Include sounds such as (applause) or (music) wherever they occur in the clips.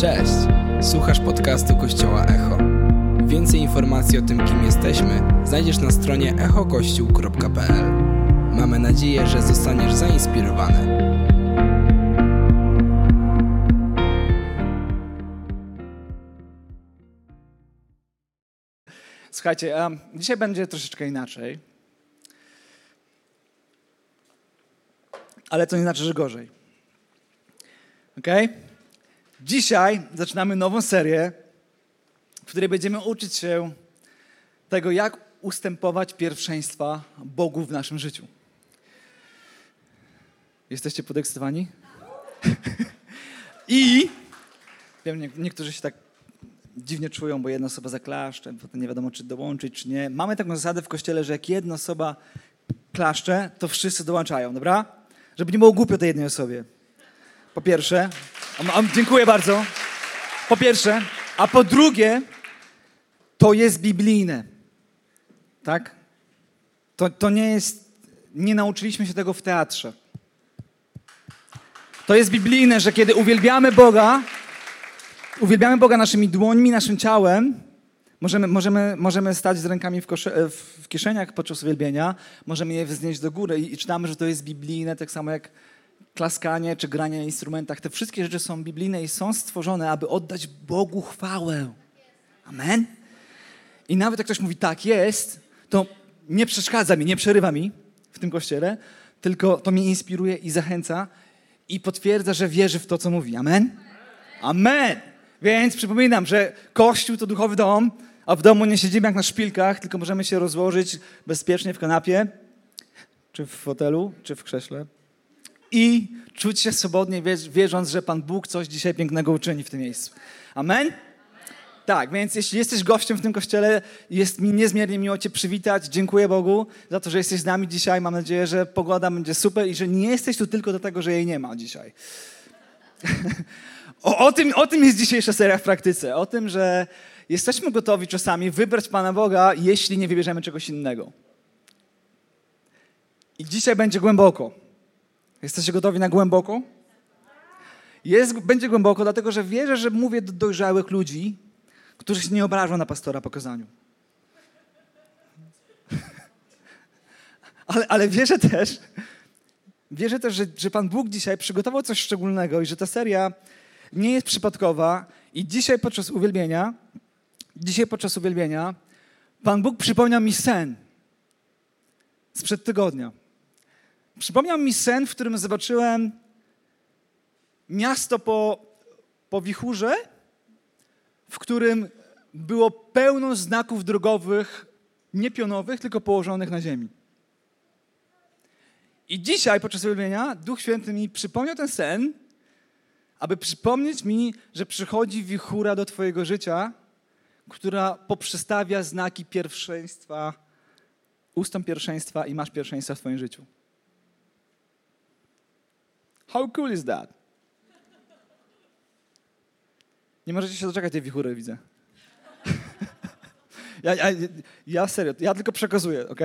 Cześć! Słuchasz podcastu Kościoła Echo. Więcej informacji o tym, kim jesteśmy, znajdziesz na stronie echokościół.pl. Mamy nadzieję, że zostaniesz zainspirowany. Słuchajcie, dzisiaj będzie troszeczkę inaczej. Ale to nie znaczy, że gorzej. Ok? Dzisiaj zaczynamy nową serię, w której będziemy uczyć się tego, jak ustępować pierwszeństwa Bogu w naszym życiu. Jesteście podekscytowani? (laughs) I wiem, nie- niektórzy się tak dziwnie czują, bo jedna osoba zaklaszcze, potem nie wiadomo, czy dołączyć, czy nie. Mamy taką zasadę w kościele, że jak jedna osoba klaszcze, to wszyscy dołączają, dobra? Żeby nie było głupio tej jednej osobie. Po pierwsze, dziękuję bardzo. Po pierwsze, a po drugie, to jest biblijne. Tak? To, to nie jest, nie nauczyliśmy się tego w teatrze. To jest biblijne, że kiedy uwielbiamy Boga, uwielbiamy Boga naszymi dłońmi, naszym ciałem, możemy, możemy, możemy stać z rękami w, kosze, w kieszeniach podczas uwielbienia, możemy je wznieść do góry i, i czytamy, że to jest biblijne, tak samo jak klaskanie czy granie na instrumentach. Te wszystkie rzeczy są biblijne i są stworzone, aby oddać Bogu chwałę. Amen? I nawet jak ktoś mówi tak jest, to nie przeszkadza mi, nie przerywa mi w tym kościele, tylko to mnie inspiruje i zachęca i potwierdza, że wierzy w to, co mówi. Amen? Amen! Więc przypominam, że Kościół to duchowy dom, a w domu nie siedzimy jak na szpilkach, tylko możemy się rozłożyć bezpiecznie w kanapie, czy w fotelu, czy w krześle i czuć się swobodnie, wierz- wierząc, że Pan Bóg coś dzisiaj pięknego uczyni w tym miejscu. Amen? Tak, więc jeśli jesteś gościem w tym kościele, jest mi niezmiernie miło Cię przywitać. Dziękuję Bogu za to, że jesteś z nami dzisiaj. Mam nadzieję, że pogoda będzie super i że nie jesteś tu tylko do tego, że jej nie ma dzisiaj. (laughs) O, o, tym, o tym jest dzisiejsza seria w praktyce. O tym, że jesteśmy gotowi czasami wybrać Pana Boga, jeśli nie wybierzemy czegoś innego. I dzisiaj będzie głęboko. Jesteście gotowi na głęboko? Jest, będzie głęboko, dlatego że wierzę, że mówię do dojrzałych ludzi, którzy się nie obrażą na pastora po kazaniu. Ale, ale wierzę też, wierzę też, że, że Pan Bóg dzisiaj przygotował coś szczególnego i że ta seria nie jest przypadkowa. I dzisiaj podczas uwielbienia, dzisiaj podczas uwielbienia, Pan Bóg przypomniał mi sen sprzed tygodnia. Przypomniał mi sen, w którym zobaczyłem miasto po, po wichurze, w którym było pełno znaków drogowych, nie pionowych, tylko położonych na ziemi. I dzisiaj podczas uwielbienia Duch Święty mi przypomniał ten sen, aby przypomnieć mi, że przychodzi wichura do Twojego życia, która poprzestawia znaki pierwszeństwa, ustąp pierwszeństwa i masz pierwszeństwa w Twoim życiu. How cool is that? Nie możecie się doczekać tej wichury, widzę. (laughs) ja, ja, ja serio, ja tylko przekazuję, ok?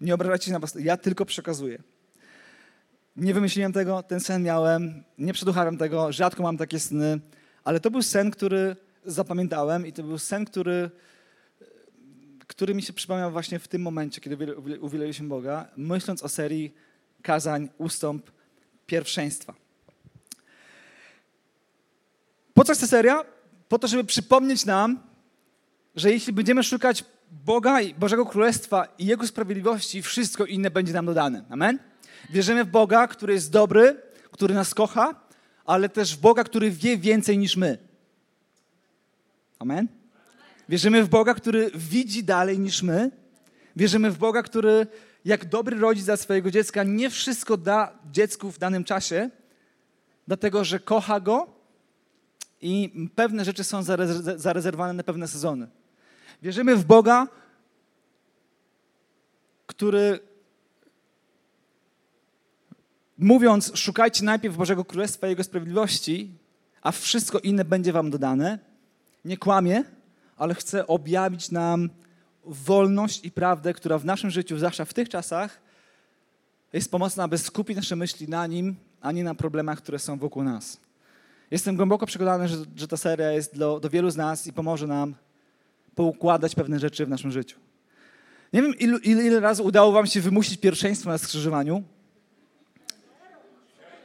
Nie obrażajcie się na was, ja tylko przekazuję. Nie wymyśliłem tego, ten sen miałem, nie przeduchałem tego, rzadko mam takie sny, ale to był sen, który zapamiętałem i to był sen, który, który mi się przypomniał właśnie w tym momencie, kiedy uwiel- uwielbiliśmy Boga, myśląc o serii kazań, ustąp, pierwszeństwa. Po co jest ta seria? Po to, żeby przypomnieć nam, że jeśli będziemy szukać Boga i Bożego Królestwa i Jego sprawiedliwości, wszystko inne będzie nam dodane. Amen? Wierzymy w Boga, który jest dobry, który nas kocha, ale też w Boga, który wie więcej niż my. Amen? Wierzymy w Boga, który widzi dalej niż my. Wierzymy w Boga, który jak dobry rodzic dla swojego dziecka nie wszystko da dziecku w danym czasie, dlatego że kocha go i pewne rzeczy są zarez- zarezerwowane na pewne sezony. Wierzymy w Boga, który mówiąc, szukajcie najpierw Bożego Królestwa i Jego sprawiedliwości, a wszystko inne będzie wam dodane, nie kłamie, ale chce objawić nam wolność i prawdę, która w naszym życiu, zwłaszcza w tych czasach, jest pomocna, aby skupić nasze myśli na Nim, a nie na problemach, które są wokół nas. Jestem głęboko przekonany, że, że ta seria jest do, do wielu z nas i pomoże nam poukładać pewne rzeczy w naszym życiu. Nie wiem, ilu, ile, ile razy udało wam się wymusić pierwszeństwo na skrzyżowaniu.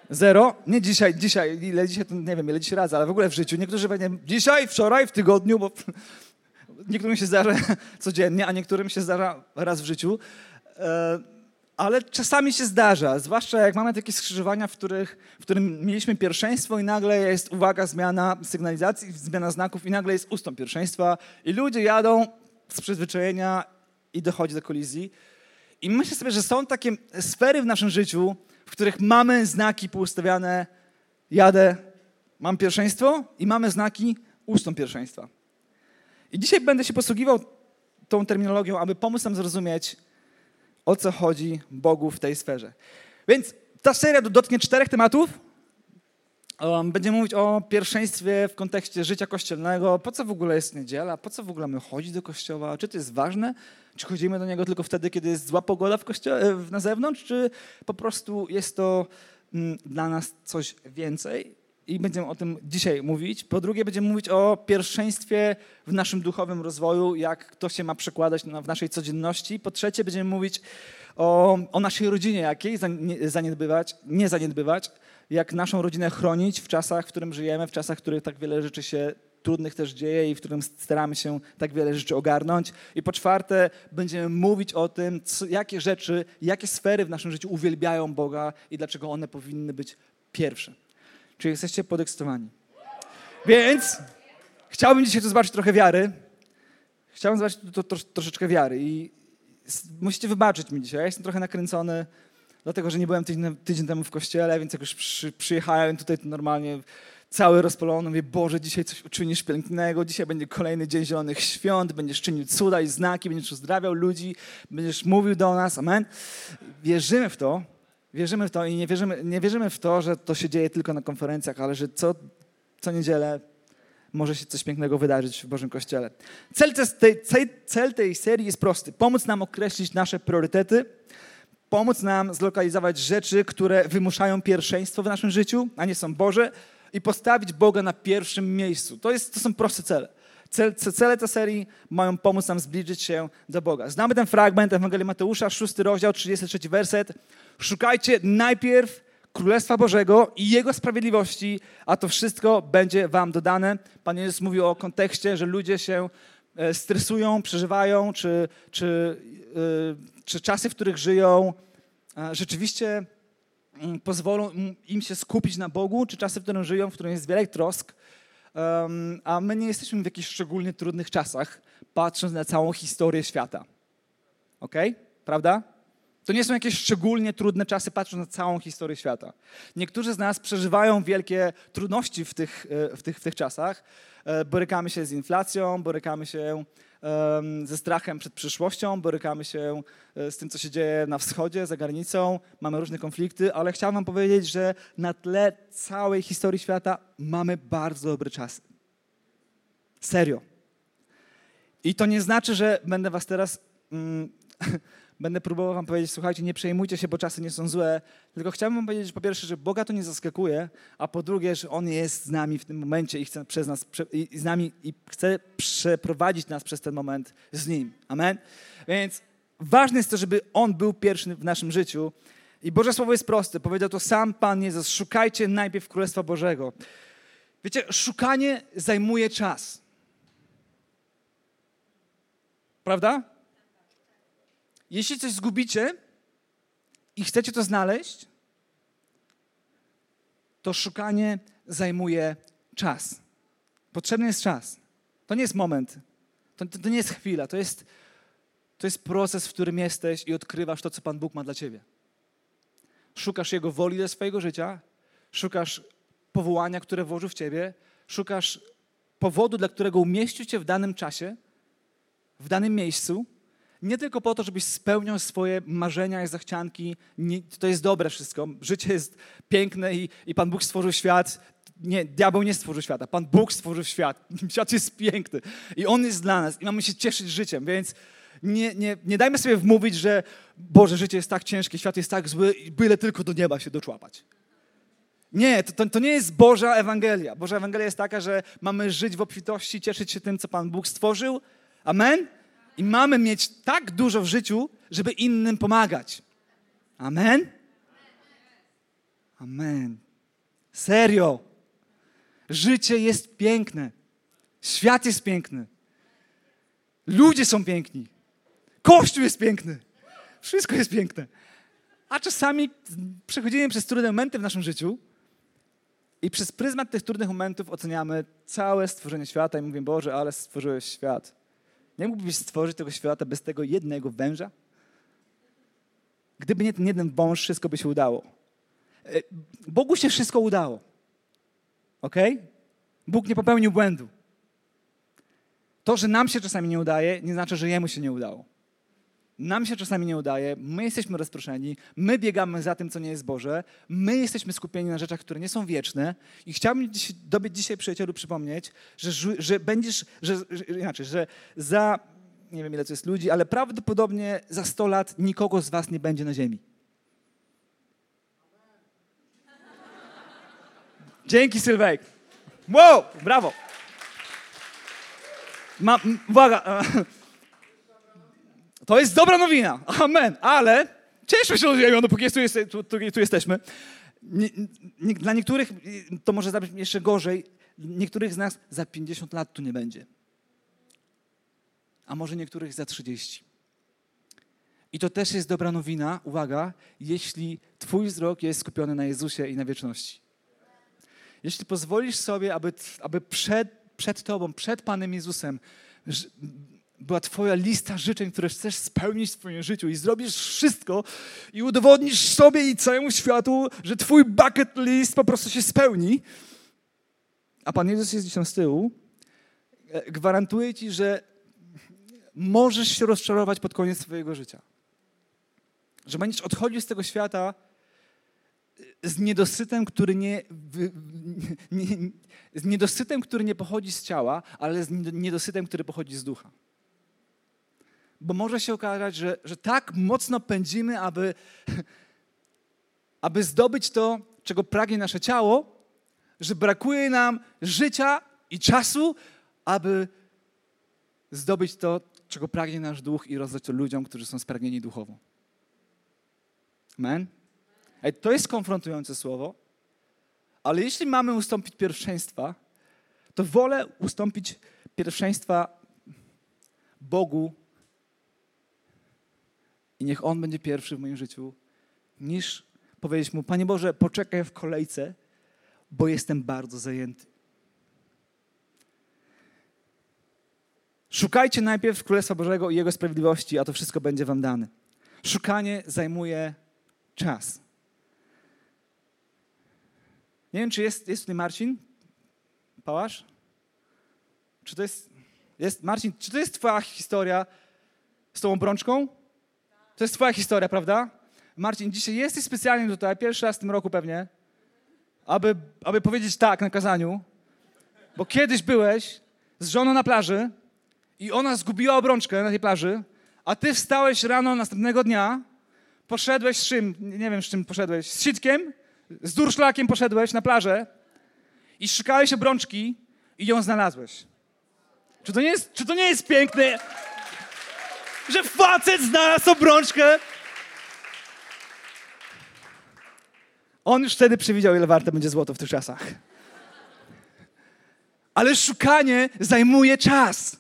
Zero? Nie dzisiaj, dzisiaj, ile dzisiaj, nie wiem, ile dzisiaj razy, ale w ogóle w życiu. Niektórzy pewnie dzisiaj, wczoraj, w tygodniu, bo niektórym się zdarza (laughs) codziennie, a niektórym się zdarza raz w życiu. E, ale czasami się zdarza, zwłaszcza jak mamy takie skrzyżowania, w, których, w którym mieliśmy pierwszeństwo i nagle jest, uwaga, zmiana sygnalizacji, zmiana znaków i nagle jest ustąp pierwszeństwa i ludzie jadą z przyzwyczajenia i dochodzi do kolizji. I myślę sobie, że są takie sfery w naszym życiu, w których mamy znaki poustawiane, jadę, mam pierwszeństwo i mamy znaki ustąp pierwszeństwa. I dzisiaj będę się posługiwał tą terminologią, aby pomóc nam zrozumieć, o co chodzi Bogu w tej sferze. Więc ta seria dotknie czterech tematów. Um, będziemy mówić o pierwszeństwie w kontekście życia kościelnego. Po co w ogóle jest niedziela? Po co w ogóle my chodzić do kościoła? Czy to jest ważne? Czy chodzimy do niego tylko wtedy, kiedy jest zła pogoda w kościele, na zewnątrz? Czy po prostu jest to mm, dla nas coś więcej? I będziemy o tym dzisiaj mówić. Po drugie, będziemy mówić o pierwszeństwie w naszym duchowym rozwoju, jak to się ma przekładać w naszej codzienności. Po trzecie, będziemy mówić o, o naszej rodzinie, jakiej zaniedbywać, nie zaniedbywać, jak naszą rodzinę chronić w czasach, w którym żyjemy, w czasach, w których tak wiele rzeczy się trudnych też dzieje i w którym staramy się tak wiele rzeczy ogarnąć. I po czwarte, będziemy mówić o tym, co, jakie rzeczy, jakie sfery w naszym życiu uwielbiają Boga i dlaczego one powinny być pierwsze. Czy jesteście podekscytowani? Więc chciałbym dzisiaj tu zobaczyć trochę wiary. Chciałbym zobaczyć tu troszeczkę wiary i musicie wybaczyć mi dzisiaj. Ja jestem trochę nakręcony, dlatego że nie byłem tydzień, tydzień temu w kościele, więc jak już przy, przyjechałem tutaj, to normalnie cały rozpalony, mówię, Boże, dzisiaj coś uczynisz pięknego, dzisiaj będzie kolejny dzień Zielonych Świąt, będziesz czynił cuda i znaki, będziesz uzdrawiał ludzi, będziesz mówił do nas, amen. Wierzymy w to, Wierzymy w to i nie wierzymy, nie wierzymy w to, że to się dzieje tylko na konferencjach, ale że co, co niedzielę może się coś pięknego wydarzyć w Bożym Kościele. Cel tej, cel tej serii jest prosty. Pomóc nam określić nasze priorytety, pomóc nam zlokalizować rzeczy, które wymuszają pierwszeństwo w naszym życiu, a nie są Boże i postawić Boga na pierwszym miejscu. To, jest, to są proste cele. Cel, cele tej serii mają pomóc nam zbliżyć się do Boga. Znamy ten fragment Ewangelii Mateusza, szósty rozdział, 33 werset. Szukajcie najpierw Królestwa Bożego i Jego sprawiedliwości, a to wszystko będzie wam dodane. Pan Jezus mówił o kontekście, że ludzie się e, stresują, przeżywają, czy, czy, e, czy czasy, w których żyją, rzeczywiście mm, pozwolą im się skupić na Bogu, czy czasy, w których żyją, w których jest wiele trosk, a my nie jesteśmy w jakichś szczególnie trudnych czasach, patrząc na całą historię świata. Ok? Prawda? To nie są jakieś szczególnie trudne czasy, patrząc na całą historię świata. Niektórzy z nas przeżywają wielkie trudności w tych, e, w tych, w tych czasach. E, borykamy się z inflacją, borykamy się ze strachem przed przyszłością, borykamy się e, z tym, co się dzieje na wschodzie, za granicą, mamy różne konflikty, ale chciałem wam powiedzieć, że na tle całej historii świata mamy bardzo dobre czasy. Serio. I to nie znaczy, że będę was teraz mm, (laughs) będę próbował wam powiedzieć, słuchajcie, nie przejmujcie się, bo czasy nie są złe, tylko chciałbym wam powiedzieć, po pierwsze, że Boga to nie zaskakuje, a po drugie, że On jest z nami w tym momencie i chce przez nas, i z nami i chce przeprowadzić nas przez ten moment z Nim. Amen? Więc ważne jest to, żeby On był pierwszy w naszym życiu i Boże Słowo jest proste. Powiedział to sam Pan Jezus, szukajcie najpierw Królestwa Bożego. Wiecie, szukanie zajmuje czas. Prawda? Jeśli coś zgubicie i chcecie to znaleźć, to szukanie zajmuje czas. Potrzebny jest czas. To nie jest moment. To, to, to, nie jest chwila. To jest, to jest proces, w którym jesteś i odkrywasz to, co Pan Bóg ma dla ciebie. Szukasz Jego woli dla swojego życia, szukasz powołania, które włożył w ciebie, szukasz powodu, dla którego umieścił cię w danym czasie, w danym miejscu nie tylko po to, żebyś spełniał swoje marzenia i zachcianki. Nie, to jest dobre wszystko. Życie jest piękne i, i Pan Bóg stworzył świat. Nie, diabeł nie stworzył świata. Pan Bóg stworzył świat. (laughs) Świat jest piękny i On jest dla nas i mamy się cieszyć życiem, więc nie, nie, nie dajmy sobie wmówić, że Boże, życie jest tak ciężkie, świat jest tak zły byle tylko do nieba się doczłapać. Nie, to, to, to, nie jest Boża Ewangelia. Boża Ewangelia jest taka, że mamy żyć w obfitości, cieszyć się tym, co Pan Bóg stworzył. Amen? I mamy mieć tak dużo w życiu, żeby innym pomagać. Amen? Amen. Serio. Życie jest piękne. Świat jest piękny. Ludzie są piękni. Kościół jest piękny. Wszystko jest piękne. A czasami przechodzimy przez trudne momenty w naszym życiu i przez pryzmat tych trudnych momentów oceniamy całe stworzenie świata i mówimy, Boże, ale stworzyłeś świat. Nie mógłbyś stworzyć tego świata bez tego jednego węża? Gdyby nie ten jeden wąż, wszystko by się udało. E, Bogu się wszystko udało. Ok? Bóg nie popełnił błędu. To, że nam się czasami nie udaje, nie znaczy, że Jemu się nie udało. Nam się czasami nie udaje, my jesteśmy rozproszeni, my biegamy za tym, co nie jest Boże, my jesteśmy skupieni na rzeczach, które nie są wieczne i chciałbym dziś, dzisiaj, przyjacielu, przypomnieć, że, że będziesz, że, że, inaczej, że za, nie wiem ile to jest ludzi, ale prawdopodobnie za 100 lat nikogo z was nie będzie na ziemi. Dzięki, Sylwek. Wow, brawo. Ma, uwaga. To jest dobra nowina. Amen. Ale cieszmy się ziemią, dopóki tu, jest, tu, tu, tu jesteśmy. Nie, nie, dla niektórych to może zabrzmieć jeszcze gorzej. Niektórych z nas za 50 lat tu nie będzie. A może niektórych za 30. I to też jest dobra nowina, uwaga, jeśli Twój wzrok jest skupiony na Jezusie i na wieczności. Jeśli pozwolisz sobie, aby, aby przed, przed Tobą, przed Panem Jezusem była Twoja lista życzeń, które chcesz spełnić w Twoim życiu i zrobisz wszystko i udowodnisz sobie i całemu światu, że Twój bucket list po prostu się spełni, a Pan Jezus jest gdzieś tam z tyłu, e, gwarantuję Ci, że możesz się rozczarować pod koniec Twojego życia. Że będziesz odchodził z tego świata z niedosytem, który nie, nie, z niedosytem, który nie pochodzi z ciała, ale z niedosytem, który pochodzi z ducha. Bo może się okazać, że, że tak mocno pędzimy, aby, aby zdobyć to, czego pragnie nasze ciało, że brakuje nam życia i czasu, aby zdobyć to, czego pragnie nasz duch i rozdać to ludziom, którzy są spragnieni duchowo. Amen? To jest konfrontujące słowo, ale jeśli mamy ustąpić pierwszeństwa, to wolę ustąpić pierwszeństwa Bogu i niech On będzie pierwszy w moim życiu, niż powiedzieć Mu, Panie Boże, poczekaj w kolejce, bo jestem bardzo zajęty. Szukajcie najpierw Królestwa Bożego i Jego sprawiedliwości, a to wszystko będzie Wam dane. Szukanie zajmuje czas. Nie wiem, czy jest, jest tutaj Marcin? Pałasz? Czy to jest, jest. Marcin, czy to jest Twoja historia z tą obrączką? To jest Twoja historia, prawda? Marcin, dzisiaj jesteś specjalnie tutaj, pierwszy raz w tym roku pewnie, aby, aby powiedzieć tak na kazaniu, bo kiedyś byłeś z żoną na plaży i ona zgubiła obrączkę na tej plaży, a ty wstałeś rano następnego dnia, poszedłeś z czym, nie wiem z czym poszedłeś, z sitkiem z durszlakiem poszedłeś na plażę i szukałeś obrączki i ją znalazłeś. Czy to nie jest, czy to nie jest piękne, że facet znalazł obrączkę? On już wtedy przewidział, ile warte będzie złoto w tych czasach. Ale szukanie zajmuje czas.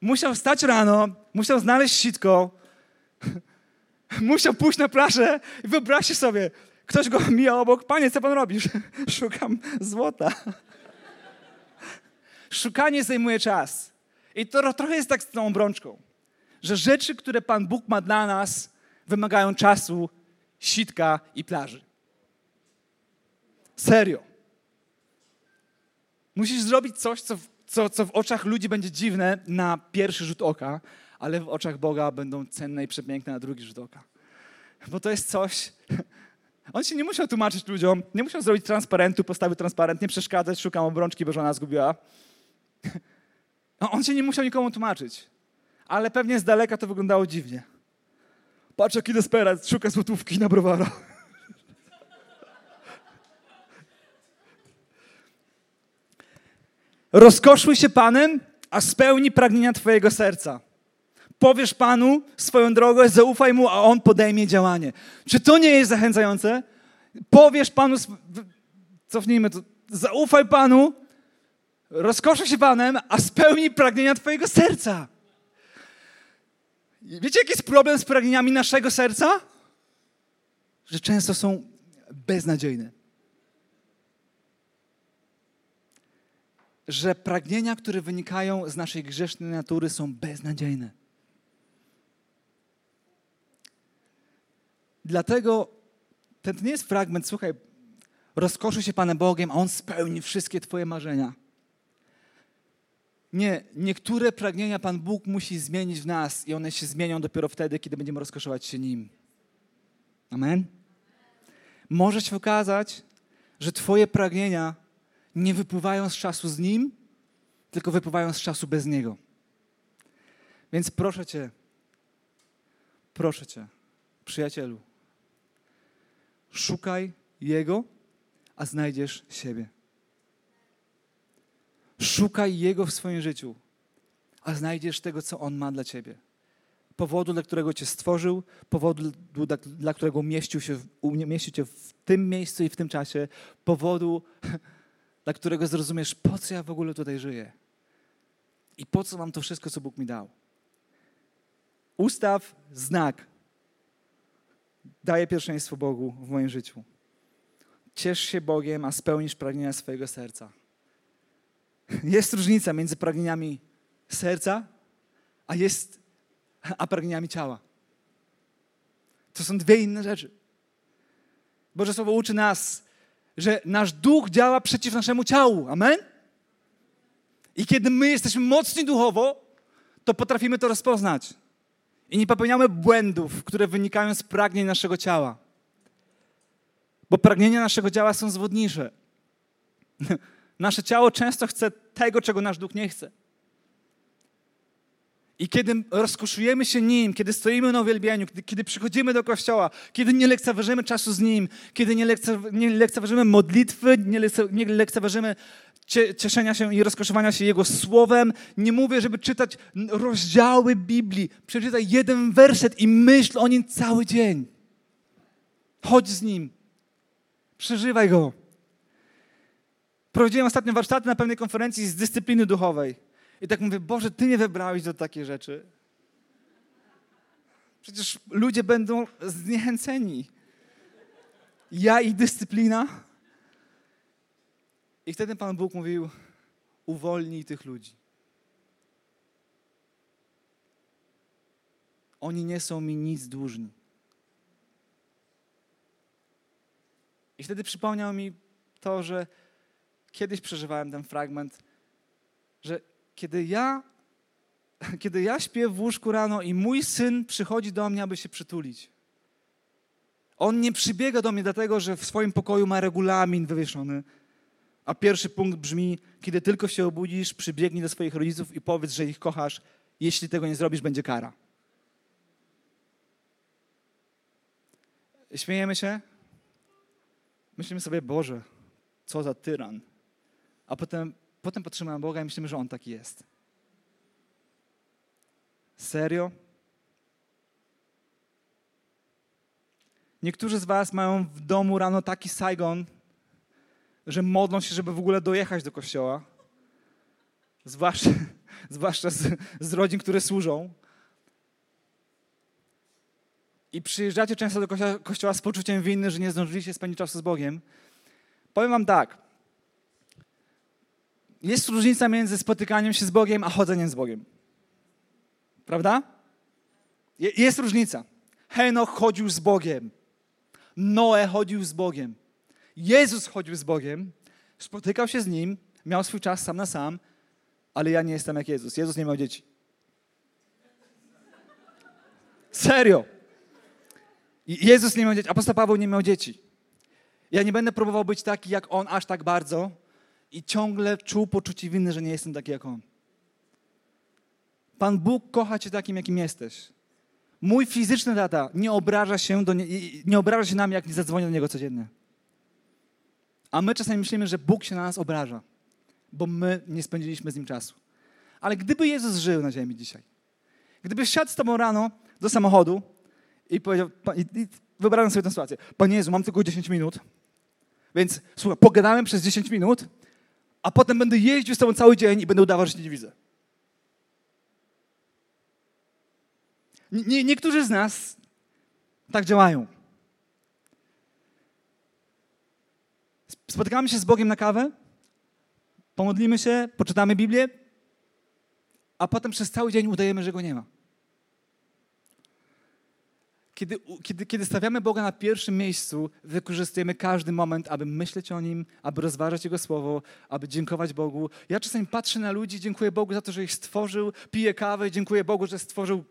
Musiał wstać rano, musiał znaleźć sitko, musiał pójść na plażę i wyobraźcie sobie, Ktoś go mija obok. Panie, co pan robisz? (laughs) Szukam złota. Szukanie zajmuje czas. I to trochę jest tak z tą obrączką, że rzeczy, które Pan Bóg ma dla nas, wymagają czasu, sitka i plaży. Serio. Musisz zrobić coś, co, co, co w oczach ludzi będzie dziwne na pierwszy rzut oka, ale w oczach Boga będą cenne i przepiękne na drugi rzut oka. Bo to jest coś, (laughs) on się nie musiał tłumaczyć ludziom, nie musiał zrobić transparentu, postawić transparent, nie przeszkadzać, szukam obrączki, bo żona zgubiła. (laughs) On się nie musiał nikomu tłumaczyć ale pewnie z daleka to wyglądało dziwnie. Patrz jaki desperat, szuka złotówki na browara. Rozkoszuj się Panem, a spełni pragnienia Twojego serca. Powiesz Panu swoją drogę, zaufaj Mu, a On podejmie działanie. Czy to nie jest zachęcające? Powiesz Panu, cofnijmy to, zaufaj Panu, rozkoszuj się Panem, a spełni pragnienia Twojego serca. Wiecie, jaki jest problem z pragnieniami naszego serca? Że często są beznadziejne. Że pragnienia, które wynikają z naszej grzesznej natury, są beznadziejne. Dlatego ten nie jest fragment, słuchaj, rozkoszy się Panem Bogiem, a On spełni wszystkie Twoje marzenia. Nie, niektóre pragnienia Pan Bóg musi zmienić w nas i one się zmienią dopiero wtedy, kiedy będziemy rozkoszować się Nim. Amen? Może się okazać, że Twoje pragnienia nie wypływają z czasu z Nim, tylko wypływają z czasu bez Niego. Więc proszę Cię, proszę Cię, przyjacielu, szukaj Jego, a znajdziesz siebie. Szukaj Jego w swoim życiu, a znajdziesz tego, co On ma dla Ciebie. Powodu, dla którego Cię stworzył, powodu, dla, dla którego umieścił, się, Cię w tym miejscu i w tym czasie, powodu, (laughs) dla którego zrozumiesz, po co ja w ogóle tutaj żyję i po co mam to wszystko, co Bóg mi dał. Ustaw znak. Daję pierwszeństwo Bogu w moim życiu. Ciesz się Bogiem, a spełnisz pragnienia swojego serca. Jest różnica między pragnieniami serca, a, jest, a pragnieniami ciała. To są dwie inne rzeczy. Boże Słowo uczy nas, że nasz duch działa przeciw naszemu ciału. Amen? I kiedy my jesteśmy mocni duchowo, to potrafimy to rozpoznać. I nie popełniamy błędów, które wynikają z pragnień naszego ciała. Bo pragnienia naszego ciała są zwodnicze. (laughs) Nasze ciało często chce tego, czego nasz duch nie chce. I kiedy rozkoszujemy się Nim, kiedy stoimy na uwielbieniu, kiedy, kiedy przychodzimy do Kościoła, kiedy nie lekceważymy czasu z Nim, kiedy nie, lekce, nie lekceważymy modlitwy, nie, lekce, nie lekceważymy cieszenia się i rozkoszowania się Jego Słowem. Nie mówię, żeby czytać rozdziały Biblii. Przeczytaj jeden werset i myśl o Nim cały dzień. Chodź z Nim. Przeżywaj Go. Prowadziłem ostatnio warsztaty na pewnej konferencji z dyscypliny duchowej. I tak mówię, Boże, Ty mnie wybrałeś do takiej rzeczy. Przecież ludzie będą zniechęceni. Ja i dyscyplina. I wtedy Pan Bóg mówił, uwolnij tych ludzi. Oni nie są mi nic dłużni. I wtedy przypomniał mi to, że kiedyś przeżywałem ten fragment, że kiedy ja, (laughs) kiedy ja śpię w łóżku rano i mój syn przychodzi do mnie, aby się przytulić, on nie przybiega do mnie dlatego, że w swoim pokoju ma regulamin wywieszony, a pierwszy punkt brzmi, kiedy tylko się obudzisz, przybiegnij do swoich rodziców i powiedz, że ich kochasz. Jeśli tego nie zrobisz, będzie kara. Śmiejemy się? Myślimy sobie, Boże, co za tyran. A potem, potem patrzymy na Boga i myślimy, że On taki jest. Serio? Niektórzy z Was mają w domu rano taki Saigon, że modlą się, żeby w ogóle dojechać do kościoła. Zwłaszcza, (laughs) zwłaszcza z, z rodzin, które służą. I przyjeżdżacie często do kościoła, kościoła z poczuciem winy, że nie zdążyliście spędzić czasu z Bogiem. Powiem Wam tak. Jest różnica między spotykaniem się z Bogiem, a chodzeniem z Bogiem. Prawda? Jest różnica. Henoch chodził z Bogiem. Noe chodził z Bogiem. Jezus chodził z Bogiem, spotykał się z Nim, miał swój czas sam na sam, ale ja nie jestem jak Jezus. Jezus nie miał dzieci. Serio. Jezus nie miał dzieci, apostoł Paweł nie miał dzieci. Ja nie będę próbował być taki jak On aż tak bardzo i ciągle czuł poczucie winy, że nie jestem taki jak On. Pan Bóg kocha cię takim, jakim jesteś. Mój fizyczny tata nie obraża się, do nie, nie obraża się nam, jak nie zadzwonię do Niego codziennie. A my czasami myślimy, że Bóg się na nas obraża. bo my nie spędziliśmy z Nim czasu. Ale gdyby Jezus żył na ziemi dzisiaj, gdyby siadł z tobą rano do samochodu i powiedział, i, i wyobrażam sobie tę sytuację, Panie Jezu, mam tylko 10 minut, więc słuchaj, pogadamy przez 10 minut, a potem będę jeździł z tobą cały dzień i będę udawał, że cię nie widzę. Nie, niektórzy z nas tak działają. Spotykamy się z Bogiem na kawę, pomodlimy się, poczytamy Biblię, a potem przez cały dzień udajemy, że Go nie ma. Kiedy, kiedy, kiedy stawiamy Boga na pierwszym miejscu, wykorzystujemy każdy moment, aby myśleć o Nim, aby rozważać Jego Słowo, aby dziękować Bogu. Ja czasami patrzę na ludzi, dziękuję Bogu za to, że ich stworzył, piję kawę, dziękuję Bogu, że stworzył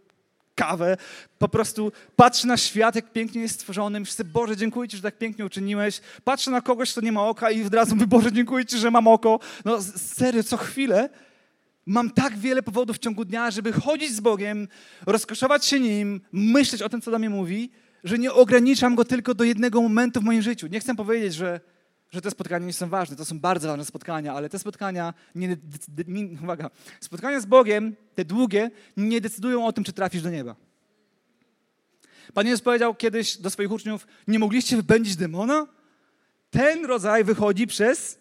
kawę. Po prostu patrzę na świat, jak pięknie jest stworzony. Myślę, Boże, dziękuję Ci, że tak pięknie uczyniłeś. Patrzę na kogoś, kto nie ma oka i od razu mówię, Boże, dziękuję Ci, że mam oko. No serio, co chwilę mam tak wiele powodów w ciągu dnia, żeby chodzić z Bogiem, rozkoszować się Nim, myśleć o tym, co do mnie mówi, że nie ograniczam Go tylko do jednego momentu w moim życiu. Nie chcę powiedzieć, że, że te spotkania nie są ważne. To są bardzo ważne spotkania, ale te spotkania, nie, nie, uwaga, spotkania z Bogiem, te długie, nie decydują o tym, czy trafisz do nieba. Pan Jezus powiedział kiedyś do swoich uczniów, nie mogliście wypędzić demona? Ten rodzaj wychodzi przez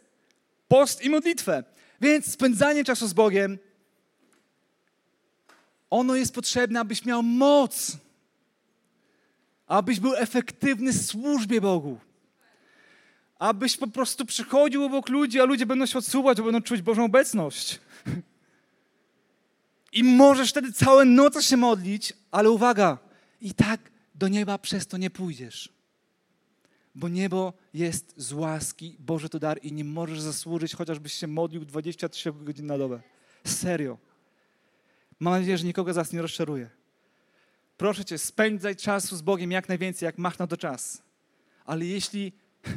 post i modlitwę. Więc spędzanie czasu z Bogiem, ono jest potrzebne, abyś miał moc, abyś był efektywny w służbie Bogu. Abyś po prostu przychodził obok ludzi, a ludzie będą się odsuwać, bo będą czuć Bożą obecność. I możesz wtedy całe noce się modlić, ale uwaga, i tak do nieba przez to nie pójdziesz. Bo niebo jest z łaski, Boże to dar i nie możesz zasłużyć, chociażbyś się modlił 23 godzin na dobę. Serio. Mam nadzieję, że nikogo z was nie rozczaruje. Proszę Cię, spędzaj czasu z Bogiem jak najwięcej, jak machnął to czas. Ale jeśli, (laughs)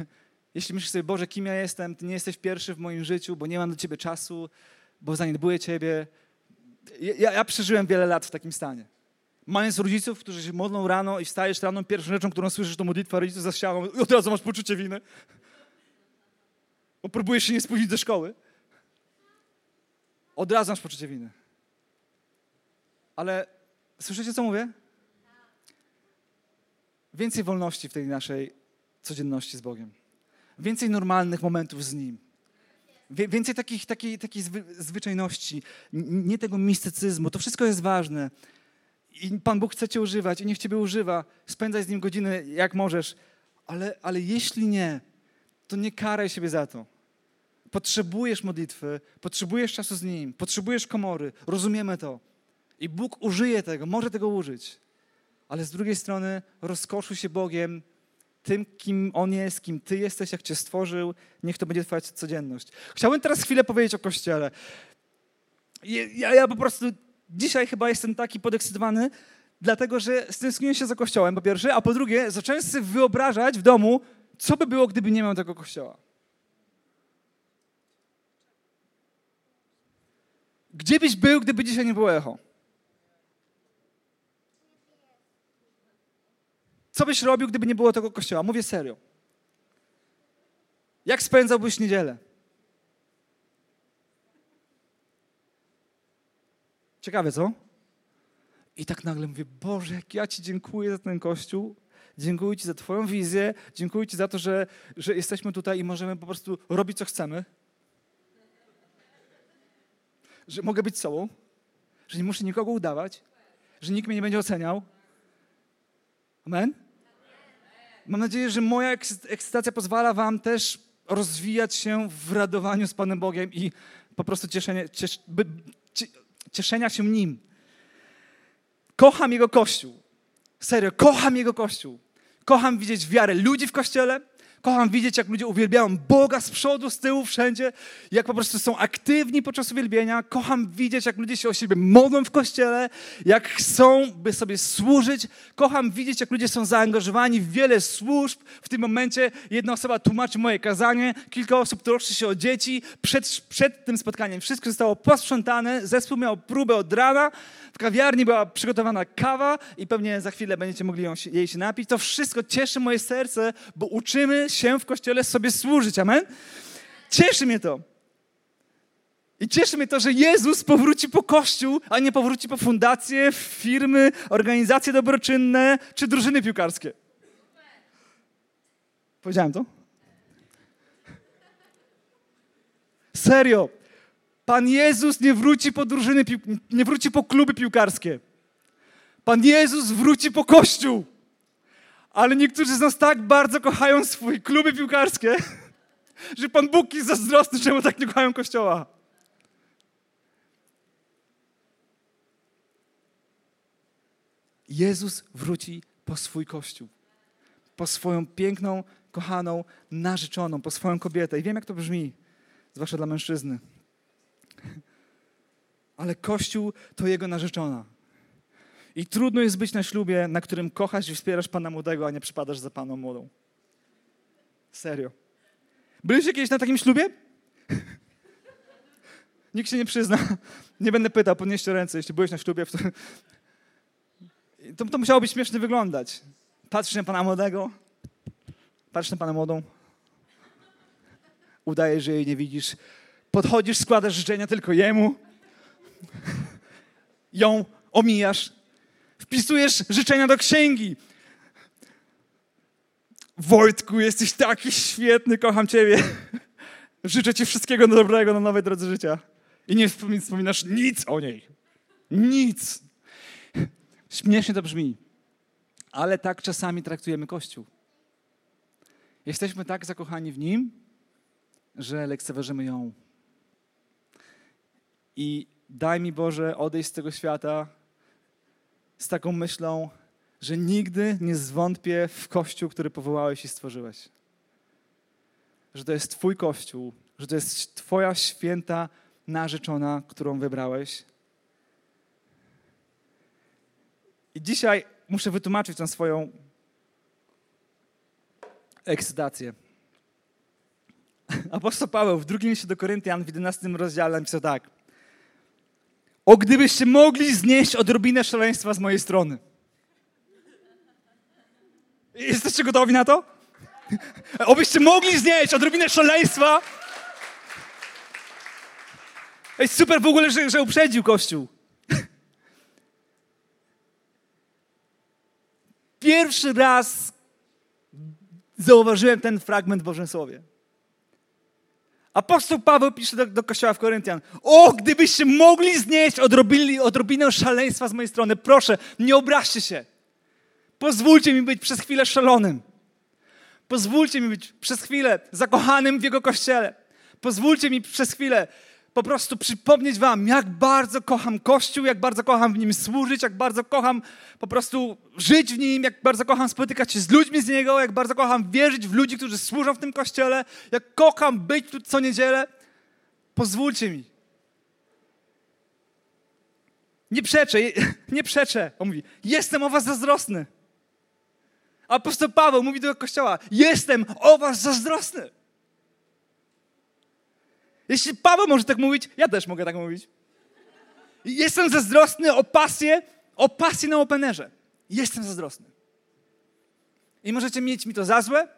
jeśli myślisz sobie, Boże, kim ja jestem, Ty nie jesteś pierwszy w moim życiu, bo nie mam do Ciebie czasu, bo zaniedbuję Ciebie. Ja, ja przeżyłem wiele lat w takim stanie. Mając rodziców, którzy się modlą rano i wstajesz rano, pierwszą rzeczą, którą słyszysz, to modlitwa rodziców za ścianą i od razu masz poczucie winy. Bo próbujesz się nie spóźnić do szkoły. Od razu masz poczucie winy. Ale słyszycie, co mówię? Więcej wolności w tej naszej codzienności z Bogiem. Więcej normalnych momentów z Nim. Więcej takich, takiej, takiej zwyczajności, nie tego mistycyzmu. To wszystko jest ważne. I Pan Bóg chce Cię używać i niech Ciebie używa. Spędzaj z Nim godziny jak możesz. Ale, ale jeśli nie, to nie karaj siebie za to. Potrzebujesz modlitwy, potrzebujesz czasu z Nim, potrzebujesz komory. Rozumiemy to. I Bóg użyje tego, może tego użyć. Ale z drugiej strony rozkoszuj się Bogiem, tym, kim On jest, kim Ty jesteś, jak Cię stworzył. Niech to będzie Twoja codzienność. Chciałbym teraz chwilę powiedzieć o Kościele. Ja, ja po prostu dzisiaj chyba jestem taki podekscytowany, dlatego że stęskniłem się za kościołem, po pierwsze, a po drugie, zacząłem sobie wyobrażać w domu, co by było, gdyby nie miał tego kościoła. Gdzie byś był, gdyby dzisiaj nie było echo? Co byś robił, gdyby nie było tego kościoła? Mówię serio. Jak spędzałbyś niedzielę? Ciekawe, co? I tak nagle mówię, Boże, jak ja Ci dziękuję za ten kościół, dziękuję Ci za Twoją wizję, dziękuję Ci za to, że, że jesteśmy tutaj i możemy po prostu robić, co chcemy. Że mogę być sobą, że nie muszę nikogo udawać, że nikt mnie nie będzie oceniał. Amen? Mam nadzieję, że moja ekscytacja pozwala Wam też rozwijać się w radowaniu z Panem Bogiem i po prostu cieszenie, ciesz, by, cieszenia się Nim. Kocham Jego Kościół. Serio, kocham Jego Kościół. Kocham widzieć wiarę ludzi w Kościele, Kocham widzieć, jak ludzie uwielbiają Boga z przodu, z tyłu, wszędzie, jak po prostu są aktywni podczas uwielbienia. Kocham widzieć, jak ludzie się o siebie modlą w kościele, jak chcą, by sobie służyć. Kocham widzieć, jak ludzie są zaangażowani w wiele służb. W tym momencie jedna osoba tłumaczy moje kazanie, kilka osób troszczy się o dzieci. Przed, przed tym spotkaniem wszystko zostało posprzątane, zespół miał próbę od rana, w kawiarni była przygotowana kawa i pewnie za chwilę będziecie mogli ją, jej się napić. To wszystko cieszy moje serce, bo uczymy się w kościele sobie służyć. Amen? Cieszy mnie to. I cieszy mnie to, że Jezus powróci po kościół, a nie powróci po fundacje, firmy, organizacje dobroczynne czy drużyny piłkarskie. Powiedziałem to? Serio. Pan Jezus nie wróci po drużyny, nie wróci po kluby piłkarskie. Pan Jezus wróci po kościół. Ale niektórzy z nas tak bardzo kochają swoje kluby piłkarskie, (laughs) że Pan Bóg jest zazdrosny, czemu tak nie kochają kościoła. Jezus wróci po swój kościół, po swoją piękną, kochaną, narzeczoną, po swoją kobietę. I wiem, jak to brzmi, zwłaszcza dla mężczyzny. (laughs) Ale kościół to jego narzeczona. I trudno jest być na ślubie, na którym kochasz i wspierasz pana młodego, a nie przypadasz za paną młodą. Serio. Byliście kiedyś na takim ślubie? (laughs) Nikt się nie przyzna. Nie będę pytał, podnieście ręce, jeśli byłeś na ślubie. To, to, to musiało być śmiesznie wyglądać. Patrzysz na pana młodego, patrzysz na pana młodą, udajesz, że jej nie widzisz, podchodzisz, składasz życzenia tylko jemu, ją omijasz, wpisujesz życzenia do księgi. Wojtku, jesteś taki świetny, kocham Ciebie. Życzę Ci wszystkiego dobrego na nowej drodze życia. I nie wspominasz nic o niej. Nic. Śmiesznie to brzmi, ale tak czasami traktujemy Kościół. Jesteśmy tak zakochani w Nim, że lekceważymy ją. I daj mi Boże odejść z tego świata z taką myślą, że nigdy nie zwątpię w Kościół, który powołałeś i stworzyłeś. Że to jest Twój Kościół, że to jest Twoja święta narzeczona, którą wybrałeś. I dzisiaj muszę wytłumaczyć tę swoją ekscytację. (laughs) Apostoł Paweł w drugim liście do Koryntian w 11 rozdziale napisał tak. O gdybyście mogli znieść odrobinę szaleństwa z mojej strony. Jesteście gotowi na to? Obyście mogli znieść odrobinę szaleństwa. Ej, super w ogóle, że, że uprzedził Kościół. Pierwszy raz zauważyłem ten fragment w Bożym Słowie. Apostoł Paweł pisze do, do kościoła w Koryntian. O, gdybyście mogli znieść odrobili, odrobinę szaleństwa z mojej strony, proszę, nie obraźcie się. Pozwólcie mi być przez chwilę szalonym. Pozwólcie mi być przez chwilę zakochanym w Jego Kościele. Pozwólcie mi przez chwilę po prostu przypomnieć Wam, jak bardzo kocham Kościół, jak bardzo kocham w nim służyć, jak bardzo kocham po prostu żyć w nim, jak bardzo kocham spotykać się z ludźmi z niego, jak bardzo kocham wierzyć w ludzi, którzy służą w tym Kościele, jak kocham być tu co niedzielę. Pozwólcie mi. Nie przeczę, (laughs) nie przeczę. On mówi, jestem o was zazdrosny. Apostoł Paweł mówi do Kościoła, jestem o was zazdrosny. Jeśli Paweł może tak mówić, ja też mogę tak mówić. Jestem zazdrosny o pasję, o pasję na openerze. Jestem zazdrosny. I możecie mieć mi to za złe,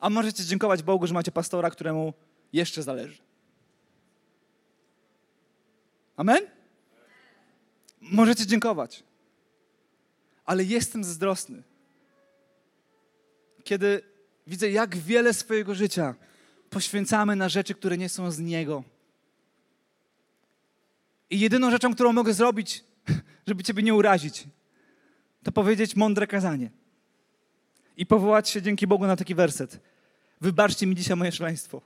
a możecie dziękować Bogu, że macie pastora, któremu jeszcze zależy. Amen? Możecie dziękować. Ale jestem zazdrosny. Kiedy widzę, jak wiele swojego życia poświęcamy na rzeczy, które nie są z Niego. I jedyną rzeczą, którą mogę zrobić, (laughs) żeby Ciebie nie urazić, to powiedzieć mądre kazanie. I powołać się dzięki Bogu na taki werset. Wybaczcie mi dzisiaj moje szaleństwo.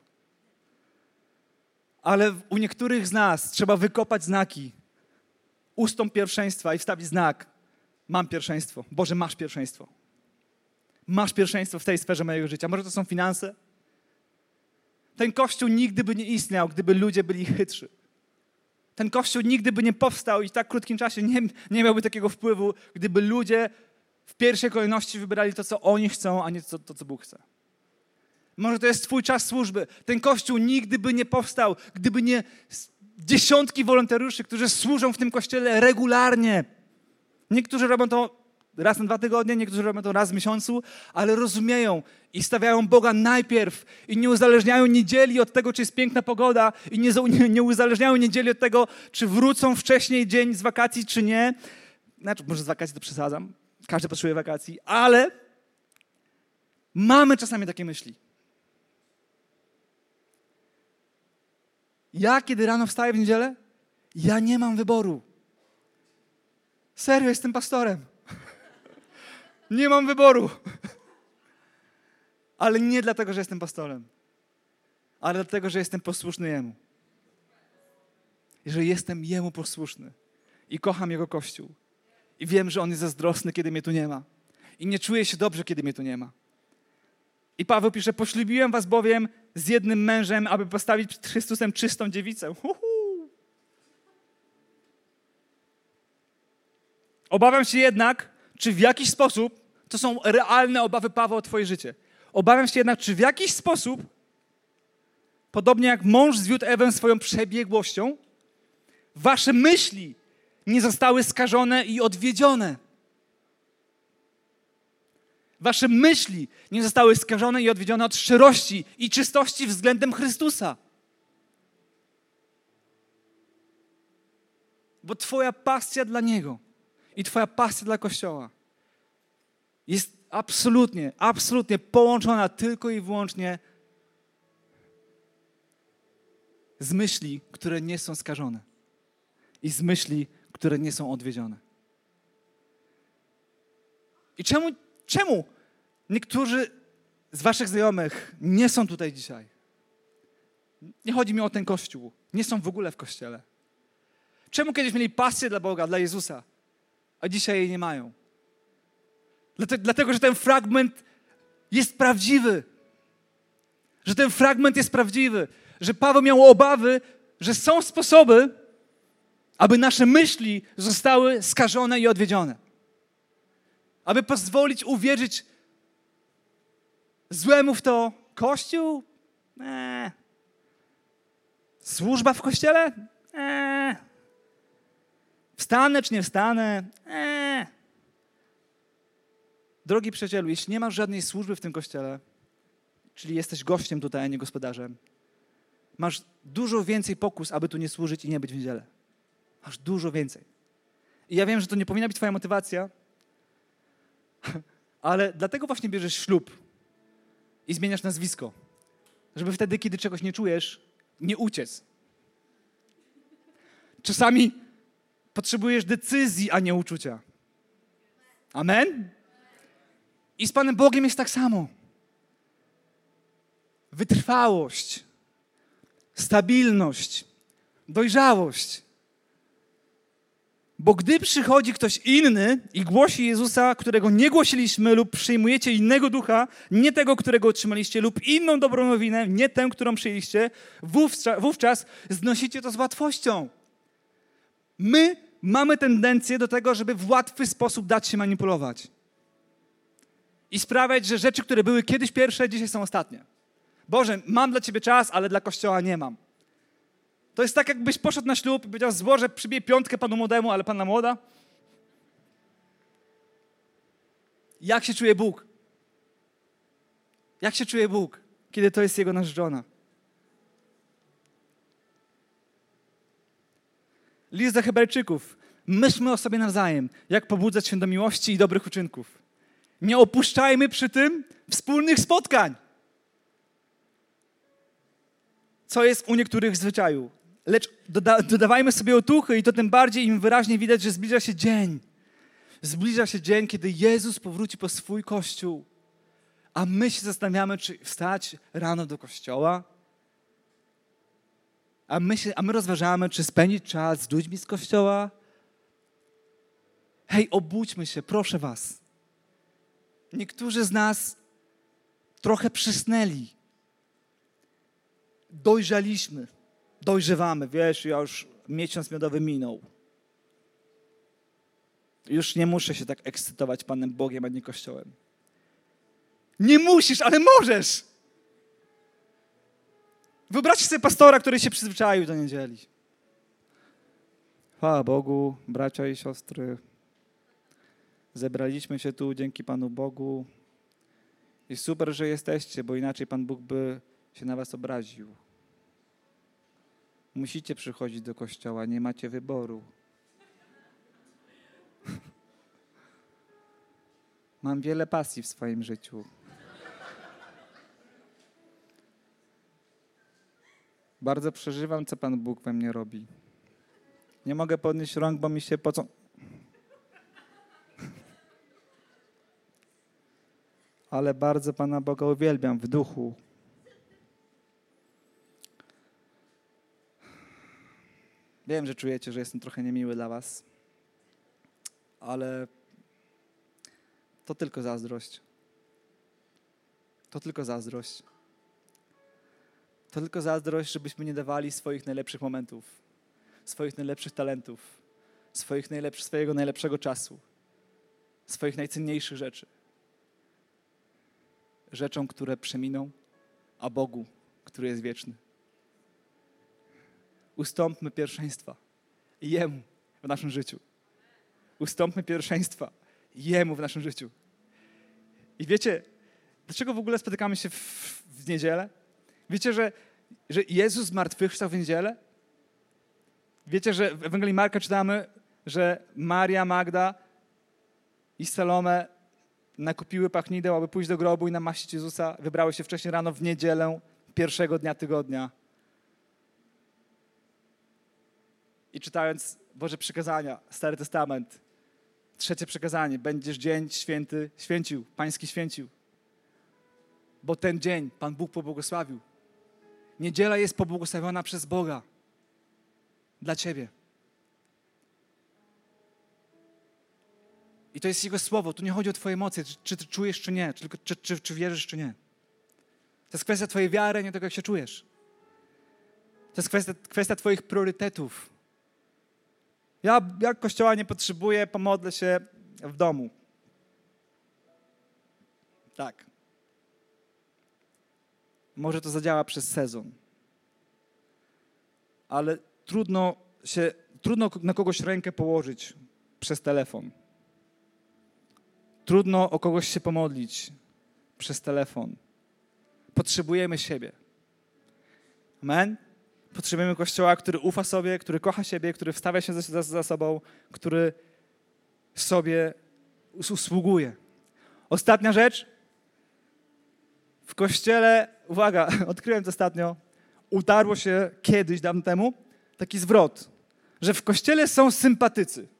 Ale u niektórych z nas trzeba wykopać znaki. Ustąp pierwszeństwa i wstawić znak. Mam pierwszeństwo. Boże, masz pierwszeństwo. Masz pierwszeństwo w tej sferze mojego życia. Może to są finanse, ten kościół nigdy by nie istniał, gdyby ludzie byli chytrzy. Ten kościół nigdy by nie powstał i w tak krótkim czasie nie, nie miałby takiego wpływu, gdyby ludzie w pierwszej kolejności wybrali to, co oni chcą, a nie to, to co Bóg chce. Może to jest Twój czas służby. Ten kościół nigdy by nie powstał, gdyby nie dziesiątki wolontariuszy, którzy służą w tym kościele regularnie. Niektórzy robią to raz na dwa tygodnie, niektórzy robią to raz w miesiącu, ale rozumieją i stawiają Boga najpierw i nie uzależniają niedzieli od tego, czy jest piękna pogoda i nie, nie, uzależniają niedzieli od tego, czy wrócą wcześniej dzień z wakacji, czy nie. Znaczy, może z wakacji to przesadzam, każdy potrzebuje wakacji, ale mamy czasami takie myśli. Ja, kiedy rano wstaję w niedzielę, ja nie mam wyboru. Serio, jestem pastorem. Nie mam wyboru. Ale nie dlatego, że jestem pastorem, ale dlatego, że jestem posłuszny Jemu. I że jestem Jemu posłuszny. I kocham Jego Kościół. I wiem, że On jest zazdrosny, kiedy mnie tu nie ma. I nie czuję się dobrze, kiedy mnie tu nie ma. I Paweł pisze, poślubiłem was bowiem z jednym mężem, aby postawić przed Chrystusem czystą dziewicę. Uhu. Obawiam się jednak, czy w jakiś sposób, to są realne obawy Pawła o twoje życie. Obawiam się jednak, czy w jakiś sposób, podobnie jak mąż zwiódł Ewę swoją przebiegłością, wasze myśli nie zostały skażone i odwiedzione. Wasze myśli nie zostały skażone i odwiedzione od szczerości i czystości względem Chrystusa. Bo Twoja pasja dla Niego i Twoja pasja dla Kościoła jest absolutnie, absolutnie połączona tylko i wyłącznie z myśli, które nie są skażone i z myśli, które nie są odwiedzione. I czemu Czemu niektórzy z waszych znajomych nie są tutaj dzisiaj? Nie chodzi mi o ten kościół. Nie są w ogóle w kościele. Czemu kiedyś mieli pasję dla Boga, dla Jezusa, a dzisiaj jej nie mają? Dlatego, że ten fragment jest prawdziwy. Że ten fragment jest prawdziwy. Że Paweł miał obawy, że są sposoby, aby nasze myśli zostały skażone i odwiedzione aby pozwolić uwierzyć złemu w to Kościół? Eee. Służba w kościele? Eee. Wstanę czy nie wstanę? Eee. Drogi przyjacielu, jeśli nie masz żadnej służby w tym kościele, czyli jesteś gościem tutaj, a nie gospodarzem, masz dużo więcej pokus, aby tu nie służyć i nie być w niedzielę. Masz dużo więcej. I ja wiem, że to nie powinna być twoja motywacja, (laughs) ale dlatego właśnie bierzesz ślub i zmieniasz nazwisko, żeby wtedy, kiedy czegoś nie czujesz, nie uciec. Czasami potrzebujesz decyzji, a nie uczucia. Amen? I z Panem Bogiem jest tak samo. Wytrwałość, stabilność, dojrzałość bo gdy przychodzi ktoś inny i głosi Jezusa, którego nie głosiliśmy, lub przyjmujecie innego ducha, nie tego, którego otrzymaliście, lub inną dobrą nowinę, nie tę, którą przyjęliście, wówczas, wówczas znosicie to z łatwością. My mamy tendencję do tego, żeby w łatwy sposób dać się manipulować. I sprawiać, że rzeczy, które były kiedyś pierwsze, dzisiaj są ostatnie. Boże, mam dla Ciebie czas, ale dla Kościoła nie mam. To jest tak, jakbyś poszedł na ślub i powiedział, złożę, przybije piątkę panu młodemu, ale panna młoda. Jak się czuje Bóg? Jak się czuje Bóg, kiedy to jest jego narzeczona? List do Hebrajczyków. Myślmy o sobie nawzajem, jak pobudzać się do miłości i dobrych uczynków. Nie opuszczajmy przy tym wspólnych spotkań. Co jest u niektórych zwyczaju? lecz doda dodawajmy sobie otuchy i to tym bardziej im wyraźnie widać, że zbliża się dzień. Zbliża się dzień, kiedy Jezus powróci po swój Kościół. A my się zastanawiamy, czy wstać rano do kościoła, a my, się, a my rozważamy, czy spędzić czas z ludźmi z kościoła. Hej, obudźmy się, proszę Was. Niektórzy z nas trochę przysnęli. Dojrzaliśmy dojrzewamy, wiesz, ja już miesiąc miodowy minął. Już nie muszę się tak ekscytować Panem Bogiem, a nie Kościołem. Nie musisz, ale możesz. Wyobraźcie sobie pastora, który się przyzwyczaił do niedzieli. Chwała Bogu, bracia i siostry. Zebraliśmy się tu dzięki Panu Bogu. I super, że jesteście, bo inaczej Pan Bóg by się na Was obraził. Musicie przychodzić do kościoła, nie macie wyboru. (laughs) Mam wiele pasji w swoim życiu. Bardzo przeżywam, co Pan Bóg we mnie robi. Nie mogę podnieść rąk, bo mi się pocą. Ale bardzo Pana Boga uwielbiam w duchu. Wiem, że czujecie, że jestem trochę niemiły dla Was, ale to tylko zazdrość. To tylko zazdrość. To tylko zazdrość, żebyśmy nie dawali swoich najlepszych momentów, swoich najlepszych talentów, swoich najlepszych, swojego najlepszego czasu, swoich najcenniejszych rzeczy. Rzeczom, które przeminą, a Bogu, który jest wieczny. Ustąpmy pierwszeństwa Jemu w naszym życiu. Ustąpmy pierwszeństwa Jemu w naszym życiu. I wiecie, dlaczego w ogóle spotykamy się w, w niedzielę? Wiecie, że, że Jezus zmartwychwstał w niedzielę? Wiecie, że w Ewangelii Marka czytamy, że Maria Magda i Salome nakupiły pachnideł, aby pójść do grobu i namaścić Jezusa. Wybrały się wcześniej rano w niedzielę, pierwszego dnia tygodnia. I czytając Boże przykazania, Stary Testament, trzecie przekazanie, będziesz dzień święty święcił, pański święcił. Bo ten dzień Pan Bóg pobłogosławił. Niedziela jest pobłogosławiona przez Boga dla Ciebie. I to jest Jego słowo. Tu nie chodzi o Twoje emocje, czy, czy Ty czujesz, czy nie, tylko czy, czy, czy wierzysz, czy nie. To jest kwestia Twojej wiary, nie tego, jak się czujesz. To jest kwestia, kwestia Twoich priorytetów. Ja, jak kościoła nie potrzebuję, pomodlę się w domu. Tak. Może to zadziała przez sezon. Ale trudno się, trudno na kogoś rękę położyć przez telefon. Trudno o kogoś się pomodlić przez telefon. Potrzebujemy siebie. Amen? Potrzebujemy kościoła, który ufa sobie, który kocha siebie, który wstawia się za, za sobą, który sobie usługuje. Ostatnia rzecz. W kościele, uwaga, (laughs) odkryłem to ostatnio, utarło się kiedyś, dawno temu, taki zwrot, że w kościele są sympatycy.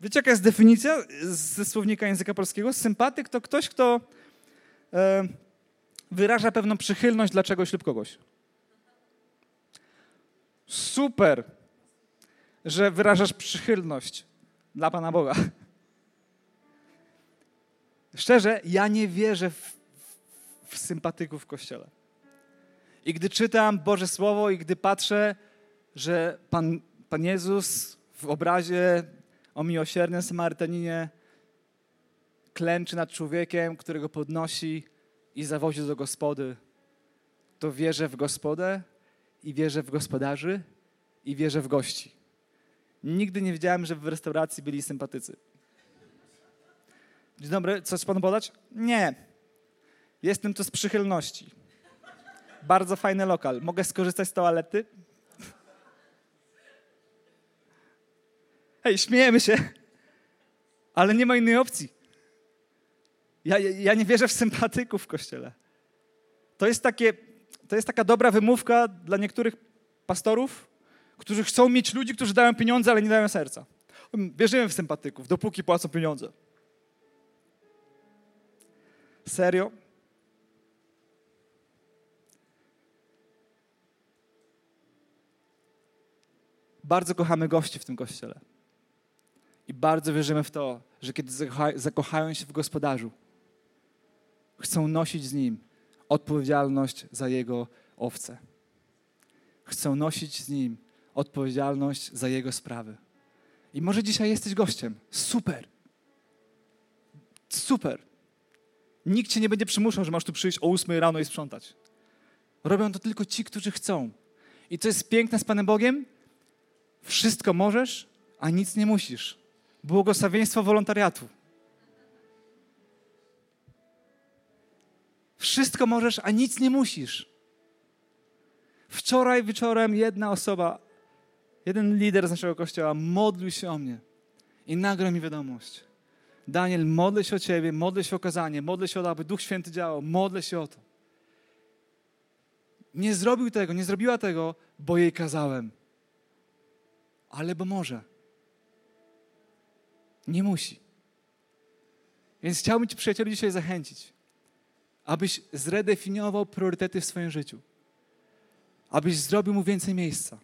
Wiecie, jaka jest definicja ze słownika języka polskiego? Sympatyk to ktoś, kto e, wyraża pewną przychylność dla czegoś lub kogoś. Super, że wyrażasz przychylność dla Pana Boga. Szczerze, ja nie wierzę w, w, sympatyków w Kościele. I gdy czytam Boże Słowo i gdy patrzę, że Pan, Pan Jezus w obrazie o miłosiernym Samarytaninie klęczy nad człowiekiem, którego podnosi i zawozi do gospody, to wierzę w gospodę i wierzę w gospodarzy i wierzę w gości. Nigdy nie wiedziałem, że w restauracji byli sympatycy. Dzień dobry, coś panu podać? Nie. Jestem tu z przychylności. Bardzo fajny lokal. Mogę skorzystać z toalety? Hej, śmiejemy się, ale nie ma innej opcji. Ja, ja nie wierzę w sympatyków w kościele. To jest, takie, to jest taka dobra wymówka dla niektórych pastorów, którzy chcą mieć ludzi, którzy dają pieniądze, ale nie dają serca. Wierzymy w sympatyków, dopóki płacą pieniądze. Serio? Bardzo kochamy gości w tym kościele. I bardzo wierzymy w to, że kiedy zakochają się w gospodarzu, chcą nosić z nim odpowiedzialność za jego owce. Chcą nosić z nim odpowiedzialność za jego sprawy. I może dzisiaj jesteś gościem. Super. Super. Nikt cię nie będzie przymuszał, że masz tu przyjść o 8 rano i sprzątać. Robią to tylko ci, którzy chcą. I co jest piękne z Panem Bogiem? Wszystko możesz, a nic nie musisz. Błogosławieństwo wolontariatu. Wszystko możesz, a nic nie musisz. Wczoraj wieczorem jedna osoba, jeden lider z naszego kościoła modlił się o mnie i nagrał mi wiadomość. Daniel, modlę się o Ciebie, modlę się o kazanie, modlę się o to, aby Duch Święty działał, modlę się o to. Nie zrobił tego, nie zrobiła tego, bo jej kazałem. Ale bo może. Nie musi. Więc chciałbym Ci, przyjacielu, dzisiaj zachęcić, abyś zredefiniował priorytety w swoim życiu. Abyś zrobił mu więcej miejsca.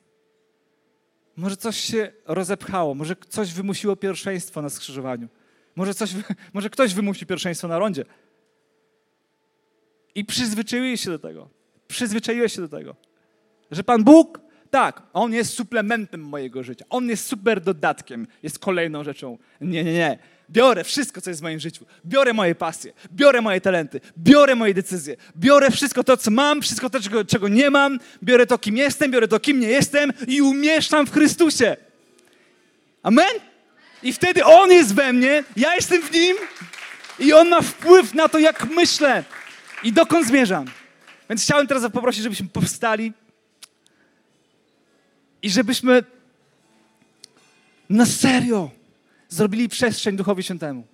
Może coś się rozepchało, może coś wymusiło pierwszeństwo na skrzyżowaniu. Może, coś, (laughs) może ktoś wymusi pierwszeństwo na rondzie. I przyzwyczaiłeś się do tego. Przyzwyczaiłeś się do tego. Że Pan Bóg, tak, On jest suplementem mojego życia. On jest super dodatkiem, jest kolejną rzeczą. Nie, nie, nie. Biorę wszystko, co jest w moim życiu. Biorę moje pasje, biorę moje talenty, biorę moje decyzje, biorę wszystko to, co mam, wszystko to, czego, czego nie mam, biorę to, kim jestem, biorę to, kim nie jestem i umieszczam w Chrystusie. Amen? I wtedy On jest we mnie, ja jestem w Nim i On ma wpływ na to, jak myślę i dokąd zmierzam. Więc chciałem teraz poprosić, żebyśmy powstali i żebyśmy na serio zrobili przestrzeń Duchowi Świętemu.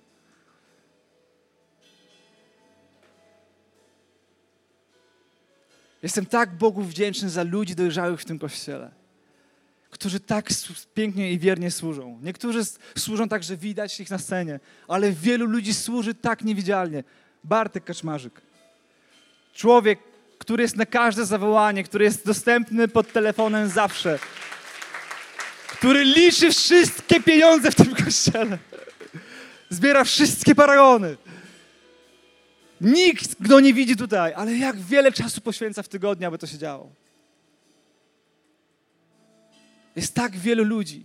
Jestem tak Bogu wdzięczny za ludzi dojrzałych w tym kościele, którzy tak pięknie i wiernie służą. Niektórzy służą tak, że widać ich na scenie, ale wielu ludzi służy tak niewidzialnie. Bartek Kaczmarzyk. Człowiek, który jest na każde zawołanie, który jest dostępny pod telefonem zawsze który liczy wszystkie pieniądze w tym kościele. Zbiera wszystkie paragony. Nikt go nie widzi tutaj, ale jak wiele czasu poświęca w tygodniu, aby to się działo. Jest tak wielu ludzi,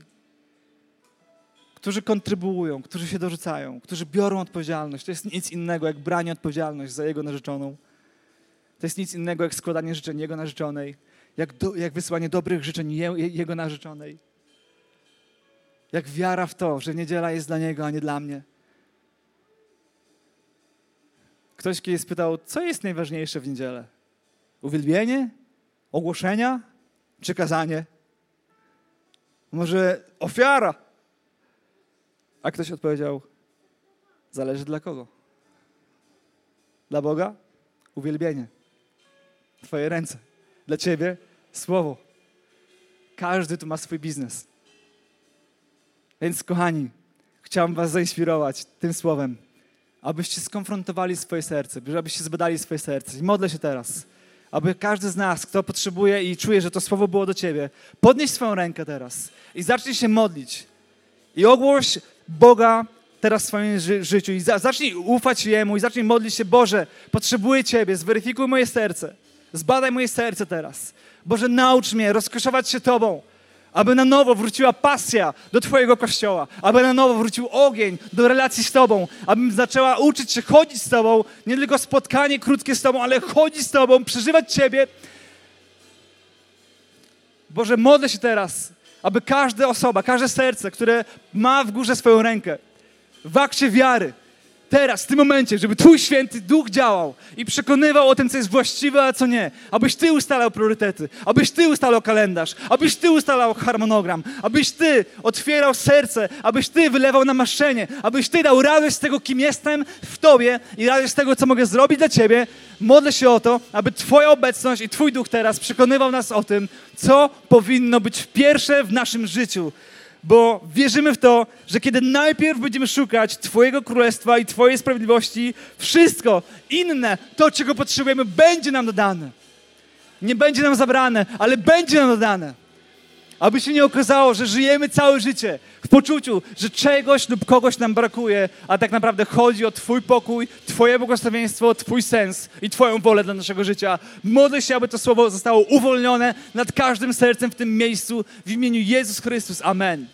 którzy kontrybuują, którzy się dorzucają, którzy biorą odpowiedzialność. To jest nic innego jak branie odpowiedzialności za jego narzeczoną. To jest nic innego jak składanie życzeń jego narzeczonej, jak, do, jak wysyłanie dobrych życzeń je, jego narzeczonej. Jak wiara w to, że niedziela jest dla Niego, a nie dla mnie. Ktoś kiedyś spytał, co jest najważniejsze w niedzielę? Uwielbienie? Ogłoszenia? Czy kazanie? Może ofiara? A ktoś odpowiedział, zależy dla kogo. Dla Boga? Uwielbienie. Twoje ręce. Dla Ciebie słowo. Każdy tu ma swój biznes. Więc kochani, chciałem was zainspirować tym słowem, abyście skonfrontowali swoje serce, abyście zbadali swoje serce. I modlę się teraz, aby każdy z nas, kto potrzebuje i czuje, że to słowo było do ciebie, podnieś swoją rękę teraz i zacznij się modlić. I ogłoś Boga teraz w swoim ży życiu i za zacznij ufać Jemu i zacznij modlić się, Boże, potrzebuję Ciebie, zweryfikuj moje serce, zbadaj moje serce teraz. Boże, naucz mnie rozkoszować się Tobą, aby na nowo wróciła pasja do Twojego kościoła, aby na nowo wrócił ogień do relacji z Tobą, abym zaczęła uczyć się chodzić z Tobą, nie tylko spotkanie krótkie z Tobą, ale chodzić z Tobą, przeżywać Ciebie. Boże, modlę się teraz, aby każda osoba, każde serce, które ma w górze swoją rękę, w akcie wiary, teraz, w tym momencie, żeby Twój święty duch działał i przekonywał o tym, co jest właściwe, a co nie. Abyś Ty ustalał priorytety, abyś Ty ustalał kalendarz, abyś Ty ustalał harmonogram, abyś Ty otwierał serce, abyś Ty wylewał namaszczenie, abyś Ty dał radość z tego, kim jestem w Tobie i radość z tego, co mogę zrobić dla Ciebie. Modlę się o to, aby Twoja obecność i Twój duch teraz przekonywał nas o tym, co powinno być pierwsze w naszym życiu bo wierzymy w to, że kiedy najpierw będziemy szukać Twojego królestwa i Twojej sprawiedliwości, wszystko inne, to czego potrzebujemy, będzie nam dodane. Nie będzie nam zabrane, ale będzie nam dodane. Aby się nie okazało, że żyjemy całe życie w poczuciu, że czegoś lub kogoś nam brakuje, a tak naprawdę chodzi o Twój pokój, Twoje błogosławieństwo, Twój sens i Twoją wolę dla naszego życia. Modlę się, aby to słowo zostało uwolnione nad każdym sercem w tym miejscu w imieniu Jezus Chrystus. Amen.